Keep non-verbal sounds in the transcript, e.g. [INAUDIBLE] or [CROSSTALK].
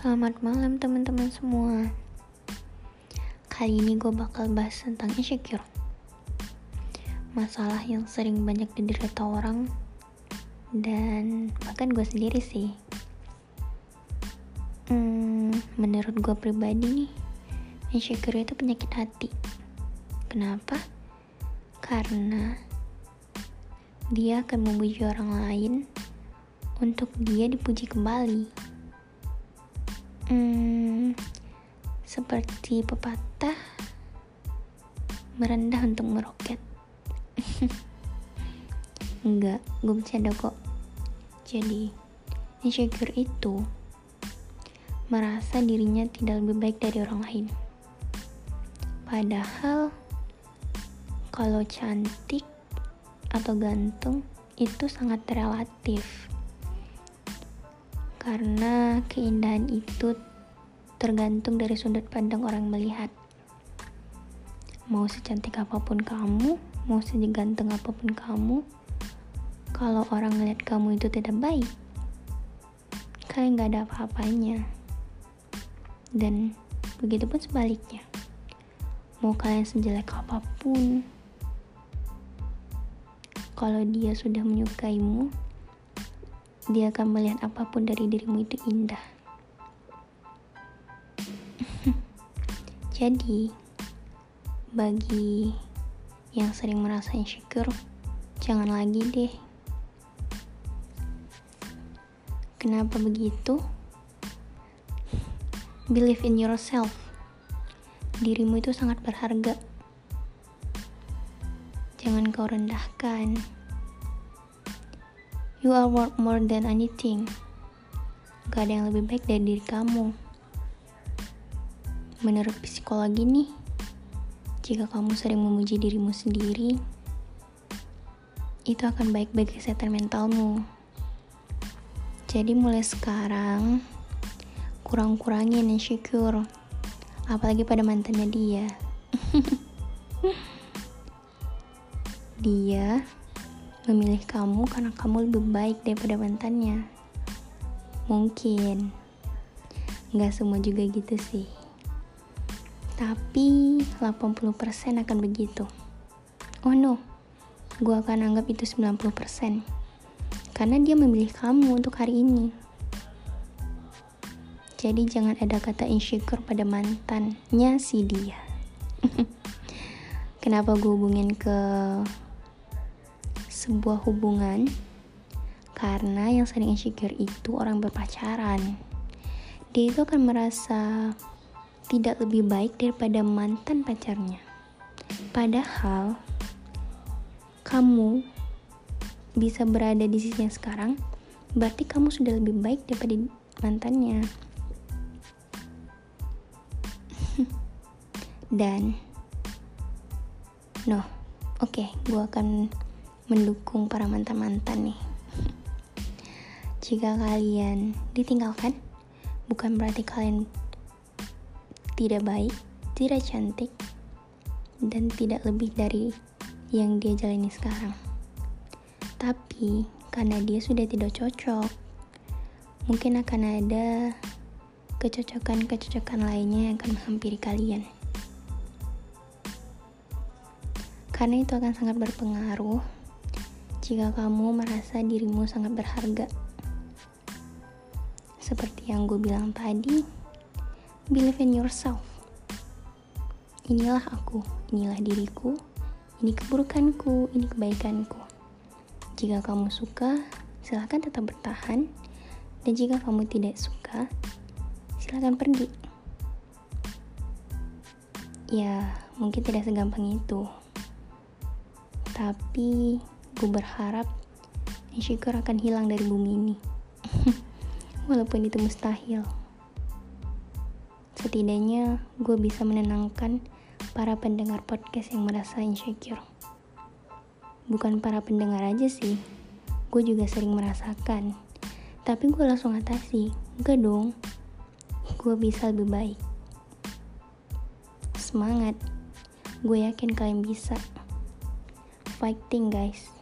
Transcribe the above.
Selamat malam teman-teman semua. Kali ini gue bakal bahas tentang insecure. Masalah yang sering banyak diderita orang Dan bahkan gue sendiri sih. Hmm, Menurut gue pribadi nih Insecure itu penyakit hati. Kenapa? Karena dia akan memuji orang lain untuk dia dipuji kembali Hmm, seperti pepatah merendah untuk meroket. [LAUGHS] Enggak, gue bercanda kok. Jadi, insecure itu merasa dirinya tidak lebih baik dari orang lain. Padahal, kalau cantik atau gantung itu sangat relatif karena keindahan itu tergantung dari sudut pandang orang melihat. Mau secantik apa pun kamu, mau seganteng apa pun kamu, kalau orang melihat kamu itu tidak baik, kalian gak ada apa-apanya. Dan begitu pun sebaliknya. Mau kalian sejelek apa pun, kalau dia sudah menyukaimu, dia akan melihat apa pun dari dirimu itu indah. Jadi, bagi yang sering merasa insecure, jangan lagi deh. Kenapa begitu? Believe in yourself. Dirimu itu sangat berharga. Jangan kau rendahkan. You are worth more than anything. Gak ada yang lebih baik dari diri kamu. Menurut psikologi nih, jika kamu sering memuji dirimu sendiri, itu akan baik bagi kesehatan mentalmu. Jadi mulai sekarang, kurang-kurangin insecure, apalagi pada mantannya dia. [LAUGHS] dia memilih kamu karena kamu lebih baik daripada mantannya. Mungkin nggak semua juga gitu sih. Tapi 80% akan begitu. Oh no, gue akan anggap itu 90%. Karena dia memilih kamu untuk hari ini. Jadi jangan ada kata insecure pada mantannya si dia. [LAUGHS] Kenapa gue hubungin ke sebuah hubungan karena yang sering insecure itu orang berpacaran dia itu akan merasa tidak lebih baik daripada mantan pacarnya padahal kamu bisa berada di sisi yang sekarang berarti kamu sudah lebih baik daripada mantannya [LAUGHS] dan no oke okay, gue akan mendukung para mantan-mantan nih. Jika kalian ditinggalkan, bukan berarti kalian tidak baik, tidak cantik, dan tidak lebih dari yang dia jalani sekarang. Tapi karena dia sudah tidak cocok, mungkin akan ada kecocokan-kecocokan lainnya yang akan menghampiri kalian. Karena itu akan sangat berpengaruh jika kamu merasa dirimu sangat berharga. Seperti yang gue bilang tadi, believe in yourself. Inilah aku, inilah diriku, ini keburukanku, ini kebaikanku. Jika kamu suka, silahkan tetap bertahan. Dan jika kamu tidak suka, silahkan pergi. Ya, mungkin tidak segampang itu. Tapi Gue berharap insecure akan hilang dari bumi ini. [LAUGHS] Walaupun itu mustahil. Setidaknya gue bisa menenangkan para pendengar podcast yang merasa insecure. Bukan para pendengar aja sih, gue juga sering merasakan. Tapi gue langsung atasi, enggak dong, gue bisa lebih baik. Semangat, gue yakin kalian bisa. Fighting guys.